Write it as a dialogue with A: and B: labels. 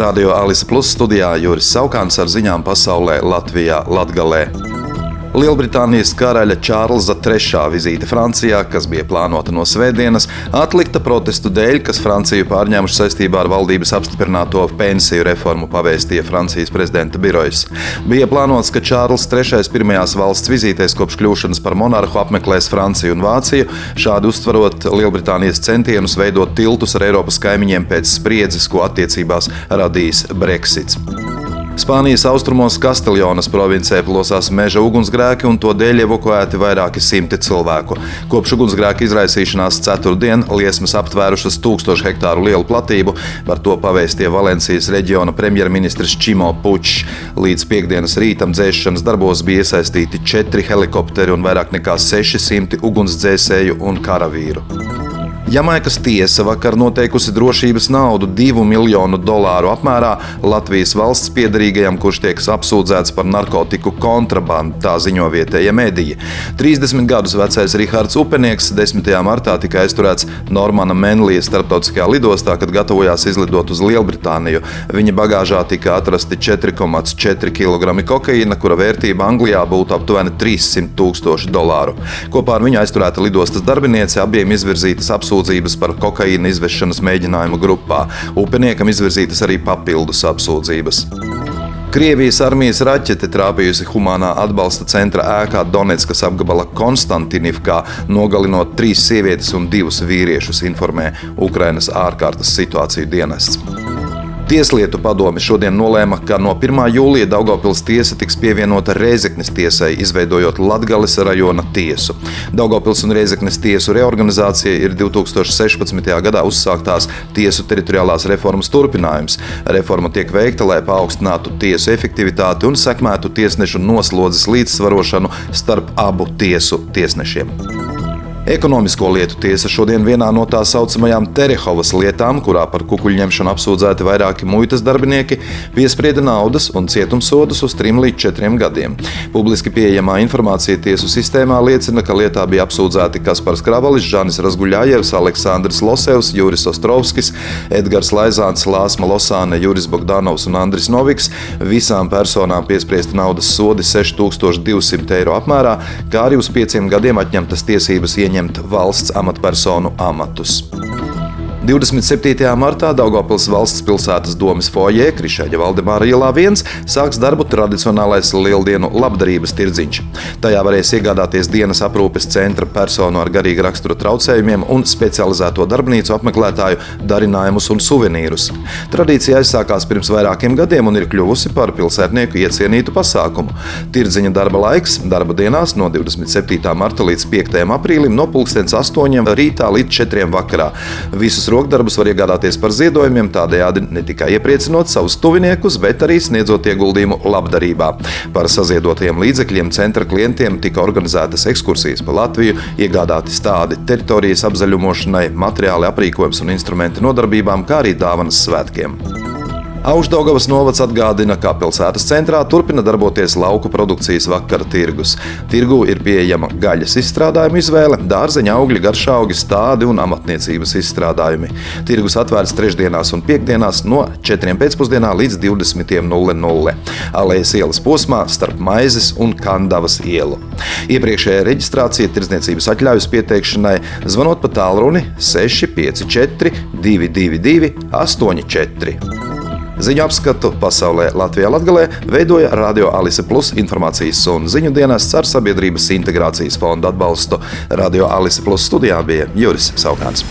A: Radio Alisa Plus studijā Juris Saukāns ar ziņām pasaulē Latvijā Latgalē. Lielbritānijas karaļa Čārlza III vizīte Francijā, kas bija plānota no svētdienas, atlikta protestu dēļ, kas Franciju pārņēmuši saistībā ar valdības apstiprināto pensiju reformu, pavēstīja Francijas prezidenta birojas. Bija plānots, ka Čārls III pirmajās valsts vizītēs kopš kļūšanas par monarhu apmeklēs Franciju un Vāciju, šādi uztverot Lielbritānijas centienus veidot tiltus ar Eiropas kaimiņiem pēc spriedzes, ko attiecībās radījis Brexits. Spānijas austrumos Kastiljonas provincē plosās meža ugunsgrēki, un to dēļ evakuēti vairāki simti cilvēku. Kopš ugunsgrēka izraisīšanās ceturtdien liesmas aptvērušas tūkstošu hektāru lielu platību, par to pavēstīja Valencijas reģiona premjerministrs Čimo Pučs. Līdz piekdienas rītam dzēšanas darbos bija iesaistīti četri helikopteri un vairāk nekā 600 ugunsdzēsēju un karavīru. Jamaikas tiesa vakar noteikusi drošības naudu 2 miljonu dolāru apmērā Latvijas valsts piedarīgajam, kurš tiek apsūdzēts par narkotiku kontrabandu, tā ziņo vietējie mediji. 30 gadus vecais Rihards Upenieks 10. martā tika aizturēts Normana Menlija starptautiskajā lidostā, kad gatavojās izlidot uz Lielbritāniju. Viņa bagāžā tika atrasti 4,4 kg kokaīna, kura vērtība Anglijā būtu aptuveni 300 tūkstoši dolāru. Kopā ar viņu aizturēta lidostas darbiniece abiem izvirzītas apsūdzības apsūdzības par kokaīna izvešanas mēģinājumu grupā. Upeniekam izvirzītas arī papildus apsūdzības. Krievijas armijas raķete trāpījusi humanā atbalsta centra ēkā Donetskas apgabala Konstantinivkā, nogalinot trīs sievietes un divus vīriešus, informē Ukrainas ārkārtas situāciju dienests. Tieslietu padome šodien nolēma, ka no 1. jūlija Daugopils tiesa tiks pievienota Rēzeknes tiesai, izveidojot Latgales rajona tiesu. Daugopils un Rēzeknes tiesu reorganizācija ir 2016. gadā uzsāktās tiesu teritoriālās reformas turpinājums. Reforma tiek veikta, lai paaugstinātu tiesu efektivitāti un sekmētu tiesnešu noslodzes līdzsvarošanu starp abu tiesu tiesnešiem. Ekonomisko lietu tiesa šodien vienā no tā saucamajām Terehovas lietām, kurā par kukuļņemšanu apsūdzēti vairāki muitas darbinieki, piesprieda naudas un cietumsodus uz 3 līdz 4 gadiem. Publiski pieejamā informācija tiesu sistēmā liecina, ka lietā bija apsūdzēti Kaspars Kravalis, Žanis Razguļājevs, Aleksandrs Losevs, Juris Ostrovskis, Edgars Laizāns, Lāsma Losāne, Juris Bogdanovs un Andris Noviks. Visām personām piespriesti naudas sodi 6200 eiro apmērā, kā arī uz pieciem gadiem atņemtas tiesības ieņemt ieņemt valsts amatpersonu amatus. 27. martā Daugopils valsts pilsētas domas foijē Krišēģa Valdemāra ielā 1 sāks darbu tradicionālais lieldienu labdarības tirdziņš. Tajā varēs iegādāties dienas aprūpes centra personu ar garīga rakstura traucējumiem un specializēto darbnīcu apmeklētāju darinājumus un suvenīrus. Tradīcija aizsākās pirms vairākiem gadiem un ir kļuvusi par pilsētnieku iecienītu pasākumu. Tirdziņa darba laiks darba dienās no 27. marta līdz 5. aprīlim no 2008. rītā līdz 4. vakarā. Visus rokdarbus var iegādāties par ziedojumiem, tādējādi ne tikai iepriecinot savus tuviniekus, bet arī sniedzot ieguldījumu labdarībā. Par saziedotajiem līdzekļiem centra klientiem tika organizētas ekskursijas pa Latviju, iegādāti stādi teritorijas apzaļumošanai, materiāli, aprīkojums un instrumenti nodarbībām, kā arī dāvanas svētkiem. Aušdaugavas novads atgādina, ka pilsētas centrā turpina darboties lauku produkcijas vakara tirgus. Tirgu ir pieejama gaļas izstrādājuma izvēle, dārzeņa augļi, garšaugi, stādi un amatniecības izstrādājumi. Tirgus atvērts trešdienās un piekdienās no 4. pēcpusdienā līdz 20.00. Alējas ielas posmā starp Maizes un Kandavas ielu. Iepriekšējā reģistrācija tirdzniecības atļaujas pieteikšanai zvanot pa tālruni 654 222 84. Ziņu apskatu pasaulē Latvijā Latgalē veidoja Radio Alise Plus informācijas un ziņu dienests ar sabiedrības integrācijas fonda atbalstu. Radio Alise Plus studijā bija Juris Saukāns.